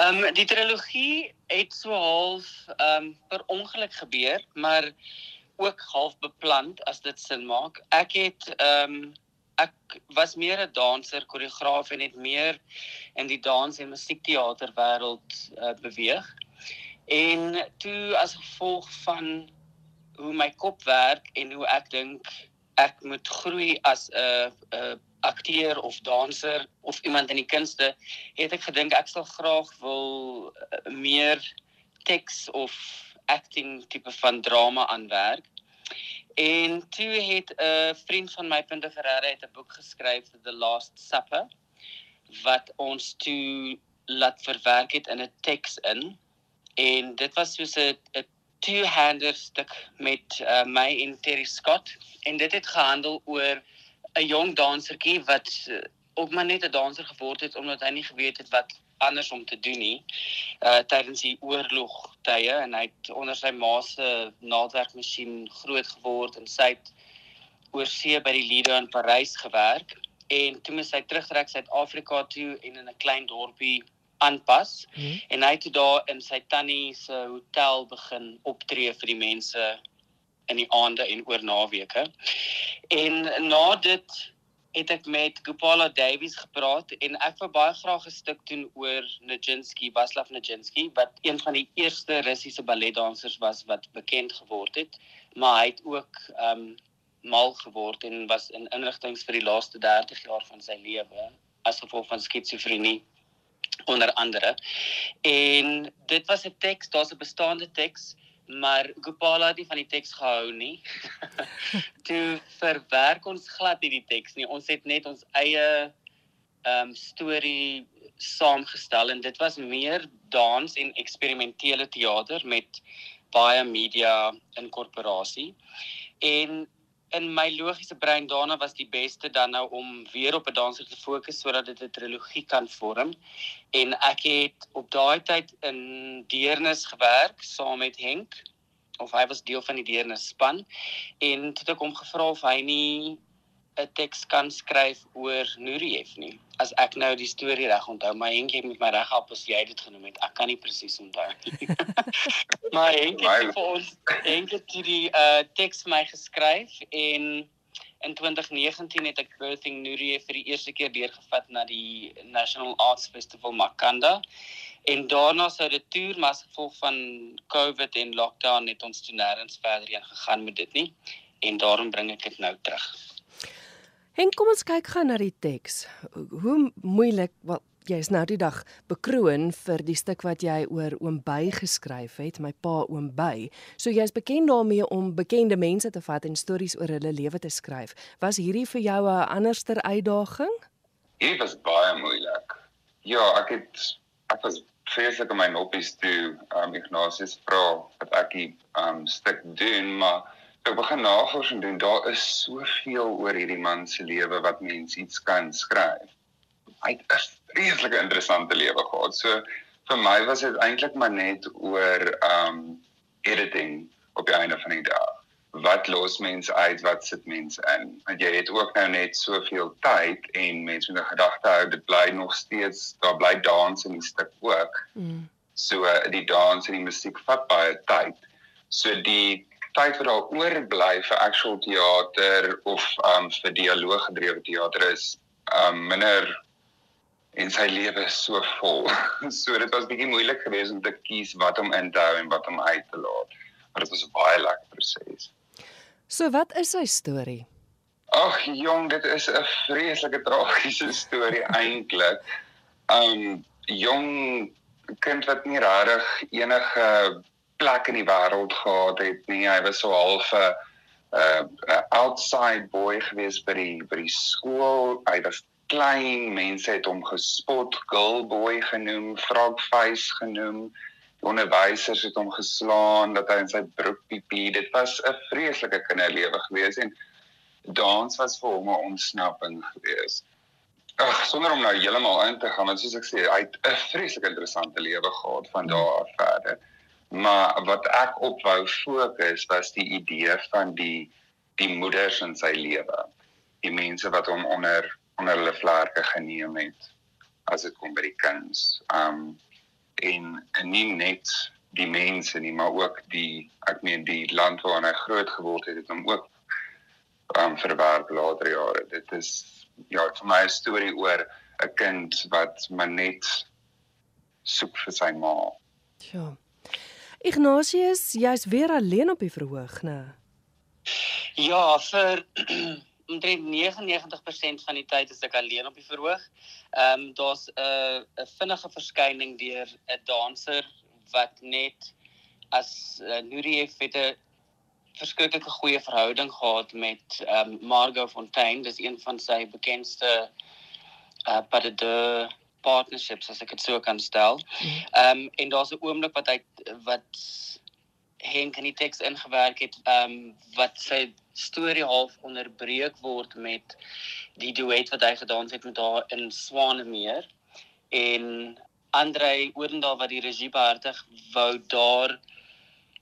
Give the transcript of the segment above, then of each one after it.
Ehm um, die trilogie het so half ehm um, per ongeluk gebeur, maar ook half beplan as dit sin maak. Ek het ehm um, ek was meer 'n danser, koreograaf en het meer in die dans en musiekteater wêreld uh, beweeg. En toe as gevolg van hoe my kop werk en hoe ek dink ek moet groei as 'n 'n akteur of danser of iemand in die kunste, het ek gedink ek sal graag wil uh, meer teks of acting tipe van drama aanwerk. En toe het 'n vriend van my Punte Ferreira het 'n boek geskryf The Last Supper wat ons toe laat verwerk het in 'n teks in. En dit was soos 'n two-hander stuk met uh, my en Terry Scott en dit het gehandel oor 'n jong dansertjie wat uh, ook maar net 'n danser geword het omdat hy nie geweet het wat anders om te doen nie. Uh tydens die oorlog tye en hy het onder sy ma se naaldwerkmasjien groot geword en sy het oor see by die Lido in Parys gewerk en toe moes hy terugtrek Suid-Afrika toe en in 'n klein dorpie aanpas hmm. en hy het daar in sy tannie se hotel begin optree vir die mense in die aande en oor naweke. En na dit het ek met Gopala Davies gepraat en ek wou baie graag 'n stuk doen oor Nijinsky, Vaslav Nijinsky wat een van die eerste Russiese balletdansers was wat bekend geword het, maar hy het ook um mal geword en was in inrigtinge vir die laaste 30 jaar van sy lewe as gevolg van skizofrenie onder andere. En dit was 'n teks, daar's 'n bestaande teks maar Gopala het nie van die teks gehou nie. toe verwerk ons glad nie die teks nie. Ons het net ons eie ehm um, storie saamgestel en dit was meer dans en eksperimentele teater met baie media inkorporasie. En in my logiese brein daarna was die beste dan nou om weer op 'n danser te fokus sodat dit 'n trilogie kan vorm. En ek het op daai tyd in Deernis gewerk saam met Henk of hy was deel van die Deernis span en toe het ek hom gevra of hy nie 'n teks kan skryf oor Nuriev nie. As ek nou die storie reg onthou, maar Henk het met my reg help as jy dit genoem het. Ek kan nie presies onthou nie. maar Henk het vir ons Henk het die uh teks vir my geskryf en in 2019 het ek Birthing Nuriev vir die eerste keer deurgevat na die National Arts Festival Makanda. En daarna sou dit toer maar as gevolg van COVID en lockdown het ons toe nêrens verder heen gegaan met dit nie en daarom bring ek dit nou terug. En kom ons kyk gou na die teks. Hoe moeilik wat jy is nou die dag bekroon vir die stuk wat jy oor Oom By geskryf het, my pa Oom By. So jy's bekend daarmee om bekende mense te vat en stories oor hulle lewe te skryf. Was hierdie vir jou 'n anderster uitdaging? Dit was baie moeilik. Ja, ek het ek was vreeslik om my noppies toe um Ignatius vra wat ek die um stuk doen, maar ek begin navorsing doen. Daar is soveel oor hierdie man se lewe wat mense iets kan skryf. Hy het 'n vreeslike interessante lewe gehad. So vir my was dit eintlik maar net oor um editing op die einde van die dag. Wat los mense uit, wat sit mense in? Want jy het ook nou net soveel tyd en mense moet 'n gedagte hou dit bly nog steeds daar bly dans in die stuk ook. Mm. So die dans en die musiek vat baie tyd. So die tyd wat daar oorbly vir actual teater of um vir dialoog gedrewe teater is um minder en sy lewe is so vol. so dit was bietjie moeilik geweest om te kies wat om in te hou en wat om uit te laat. Maar dit was 'n baie lekker proses. So wat is sy storie? Ag jong, dit is 'n vreeslike tragiese storie eintlik. Um jong kind wat nie regtig enige plek in die wêreld gehad het nie. Hy was so half 'n uh, uh, outside boy gewees by die by die skool. Hy was klein, mense het hom gespot, girl boy genoem, frog face genoem. Die onderwysers het hom geslaan dat hy in sy broek piepie. Dit was 'n vreeslike kinderlewe gewees en dans was vir hom 'n ontsnapping gewees. Ag, sonder om nou heeltemal in te gaan, want soos ek sê, hy het 'n vreeslik interessante lewe gehad van daar af verder. Maar wat ek op wou fokus was die idee van die die moeders in sy lewe. Die mense wat hom onder onder hulle vlerke geneem het as dit kom by die kinders. Um en, en nie net die mense nie, maar ook die ek meen die land waarin hy groot geword het, het hom ook um verwerp later jare. Dit is ja, vir my 'n storie oor 'n kind wat maar net soek vir sy ma. Ja. Ignatius, jy's weer alleen op die verhoog, né? Ja, vir omtrent 99% van die tyd is ek alleen op die verhoog. Ehm um, daar's 'n uh, 'n vinnige verskyning deur 'n danser wat net as uh, Nurief het 'n verskriklike goeie verhouding gehad met ehm um, Margot Fontaine, dis een van sy bekendste uh by die partnerships as ek dit so kan stel. Mhm. Ehm um, en daar's 'n oomblik wat hy wat Henk in die teks ingewerk het, ehm um, wat sy storie half onderbreek word met die duet wat hy gedans het met haar in Swanemeer en Andrei Oorendal wat die regie behartig wou daar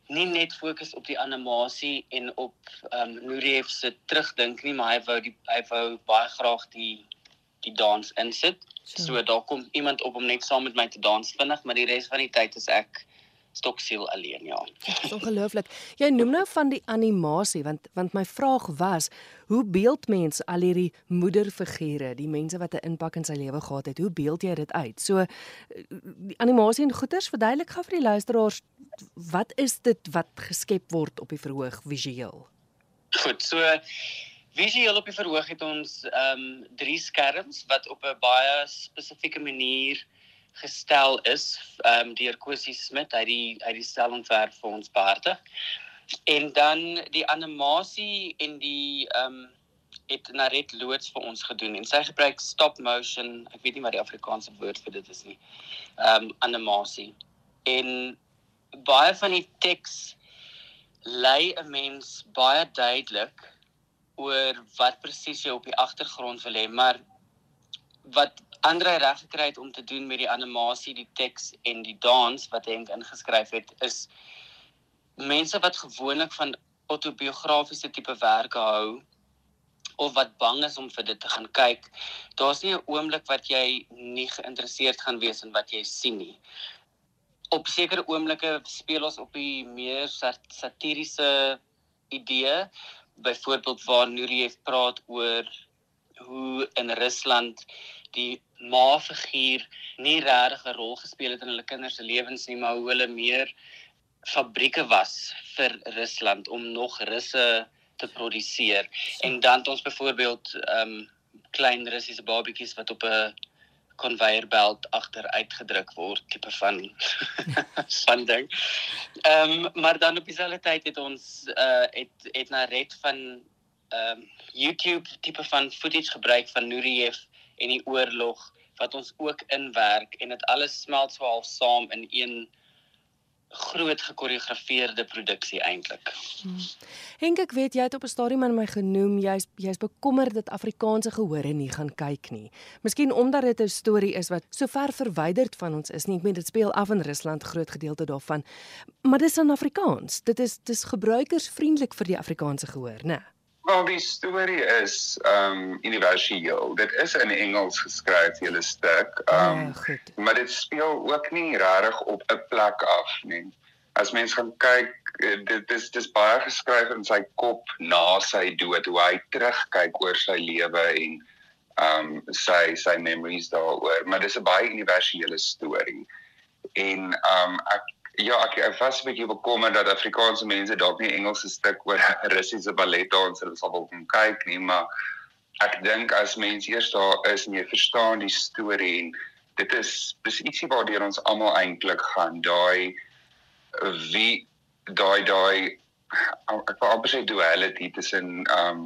nie net fokus op die animasie en op ehm um, Nuriev se terugdink nie maar hy wou die hy wou baie graag die die dans insit. So, so daar kom iemand op om net saam met my te dans vinnig, maar die res van die tyd is ek stoksiel alleen ja. Dit is ongelooflik. Jy noem nou van die animasie want want my vraag was hoe beeld mens al hierdie moederfigure, die mense wat 'n impak in sy lewe gehad het, hoe beeld jy dit uit? So die animasie en goeters verduidelik gou vir die luisteraars wat is dit wat geskep word op die verhoog visueel? Goed, so visueel op die verhoog het ons ehm um, drie skerms wat op 'n baie spesifieke manier gestel is ehm um, deur Cosie Smit uit die uit die stelontwerp vir ons behartig. En dan die animasie en die ehm um, het Naret loods vir ons gedoen en sy gebruik stop motion, ek weet nie wat die Afrikaanse woord vir dit is nie. Ehm um, animasie. En baie van die teks lei 'n mens baie duidelik oor wat presies jy op die agtergrond wil hê, maar wat Andre reg gekry het om te doen met die animasie, die teks en die dans wat Henk ingeskryf het is mense wat gewoonlik van autobiografiese tipe werke hou of wat bang is om vir dit te gaan kyk. Daar's nie 'n oomblik wat jy nie geïnteresseerd gaan wees in wat jy sien nie. Op sekere oomblikke speel ons op die meer satiriese idee, byvoorbeeld waar Nuriev praat oor hoe in Rusland die ma figuur nie regtig 'n rol gespeel het in hulle kinders se lewens nie, maar hoe hulle meer fabrieke was vir Rusland om nog russe te produseer. En dan het ons byvoorbeeld ehm um, klein Russiese babatjies wat op 'n konveierbelt agter uitgedruk word tipe van van ding. Ehm um, maar dan op dieselfde tyd het ons uh het het na red van ehm um, YouTube tipe van footage gebruik van Nuriev en die oorlog wat ons ook inwerk en dit alles smelt so half saam in een groot gekoreografeerde produksie eintlik. Hmm. Henk ek weet jy het op 'n stadium aan my genoem jy's jy's bekommerd dat Afrikaanse gehore nie gaan kyk nie. Miskien omdat dit 'n storie is wat so ver verwyderd van ons is nie. Ek meen dit speel af in Rusland groot gedeelte daarvan. Maar dis in Afrikaans. Dit is dis gebruikersvriendelik vir die Afrikaanse gehoor, né? Nee? Wel die storie is ehm um, universeel. Dit is in Engels geskryf hele stuk. Ehm um, ja, maar dit speel ook nie regtig op 'n plek af nie. As mens gaan kyk, eh, dit is dis baie geskryf in sy kop na sy dood hoe hy terugkyk oor sy lewe en ehm um, sy sy memories daaroor, maar dis 'n baie universele storie. En ehm um, ek Ja, ek ek was 'n bietjie bekommerd dat Afrikaanse mense dalk nie Engelse stuk oor Russiese ballet hulle sal wil kom kyk nie, maar ek dink as mense eers daar is en jy verstaan die storie en dit is dis ietsie waardeur ons almal eintlik gaan daai wie daai daai ek wou amper sê duality tussen um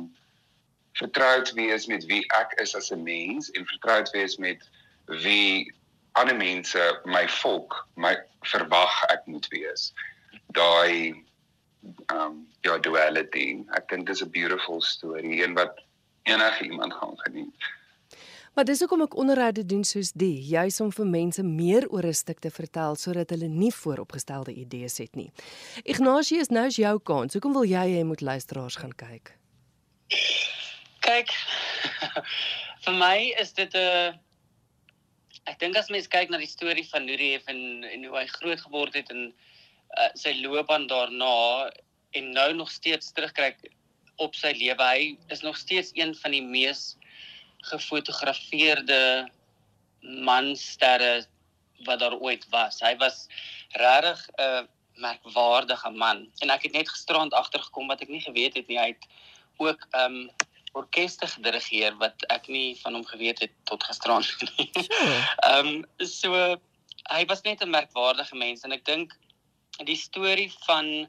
vertroud wees met wie ek is as 'n mens en vertroud wees met wie ander mense, my volk, my verwag ek moet wees. Daai um ja duality. Ek dink dis 'n beautiful story en wat enige iemand gaan geniet. Maar dis hoekom ek onderhoude doen soos die, juis om vir mense meer oor 'n stuk te vertel sodat hulle nie vooropgestelde idees het nie. Ignasie is nou jou kans. Hoekom wil jy hê moet luisteraars gaan kyk? Kyk. vir my is dit 'n ek dink as mens kyk na die storie van Nureyev en en hoe hy groot geword het en uh, sy loopbaan daarna en nou nog steeds terugkyk op sy lewe, hy is nog steeds een van die mees gefotografeerde mansterre wat daar ooit was. Hy was regtig 'n uh, merkwaardige man en ek het net gisterand agtergekom wat ek nie geweet het nie. Hy het ook um orkeste gedirigeer wat ek nie van hom geweet het tot gisteraan nie. Ehm um, so hy was net 'n merkwaardige mens en ek dink die storie van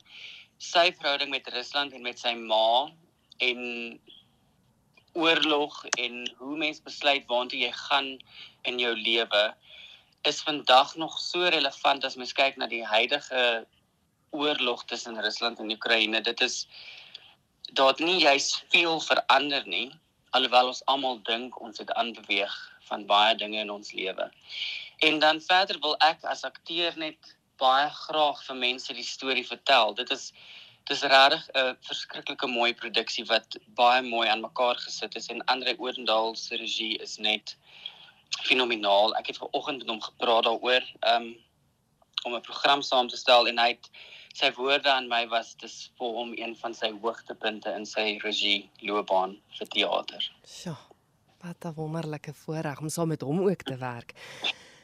sy verhouding met Rusland en met sy ma en oorlog en hoe mens besluit waartoe jy gaan in jou lewe is vandag nog so relevant as mens kyk na die huidige oorlog tussen Rusland en Oekraïne. Dit is daar het nie juis veel verander nie alhoewel ons almal dink ons het aanbeweeg van baie dinge in ons lewe. En dan verder wil ek as akteur net baie graag vir mense die storie vertel. Dit is dis regtig 'n verskriklike mooi produksie wat baie mooi aan mekaar gesit is en Andre Odendaal se regie is net fenomenaal. Ek het ver oggend met hom gepraat daaroor um, om 'n program saam te stel en hy het sy woorde aan my was dis vir hom een van sy hoogtepunte in sy regie loopbaan vir teater. Sjoe. Wat 'n wonderlike voorreg om saam met hom ook te werk.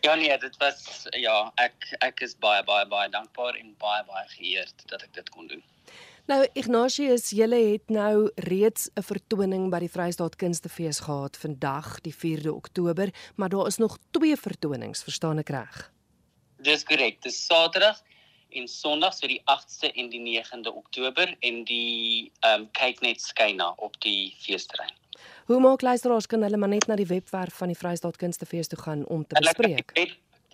Ja nee, dit was ja, ek ek is baie baie baie dankbaar en baie baie geëerd dat ek dit kon doen. Nou Ignatius, julle het nou reeds 'n vertoning by die Vrystaat Kunstefees gehad vandag, die 4de Oktober, maar daar is nog twee vertonings, verstaan ek reg? Dis korrek. Dis Saterdag en Sondag so die 8ste en die 9de Oktober en die ehm um, kyk net skyna op die feesterrein. Hoe maak luisteraars kan hulle maar net na die webwerf van die Vrystaat Kunstefees toe gaan om te bespreek?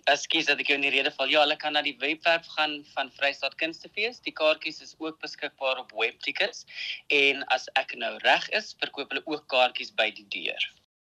Ekskuus dat ek jou in die rede val. Ja, hulle kan na die webwerf gaan van Vrystaat Kunstefees. Die kaartjies is ook beskikbaar op Webtickets en as ek nou reg is, verkoop hulle ook kaartjies by die deur.